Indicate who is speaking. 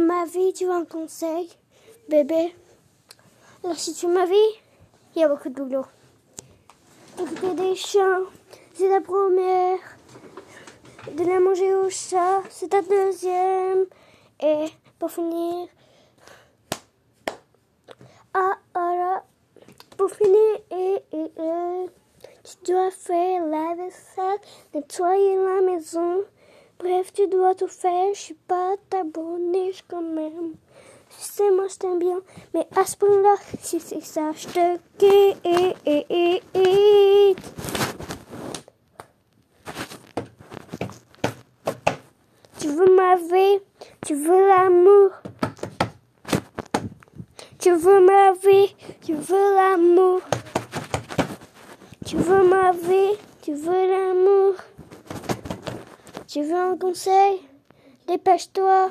Speaker 1: ma vie, tu veux un conseil, bébé? Alors si tu veux ma vie, il y a beaucoup de boulot. Écouter des chants, c'est la première. Donner à manger au chat, c'est ta deuxième. Et pour finir, ah, ah là, pour finir, et, et, et, tu dois faire la vaisselle, nettoyer la maison. Bref, tu dois tout faire, je suis pas ta boniche quand même. Tu sais, moi je t'aime bien, mais à ce point-là, si c'est ça, je te quitte. Tu veux ma vie, tu veux l'amour? Tu veux ma vie, tu veux l'amour? Tu veux ma vie, tu veux l'amour? Tu veux un conseil? Dépêche-toi.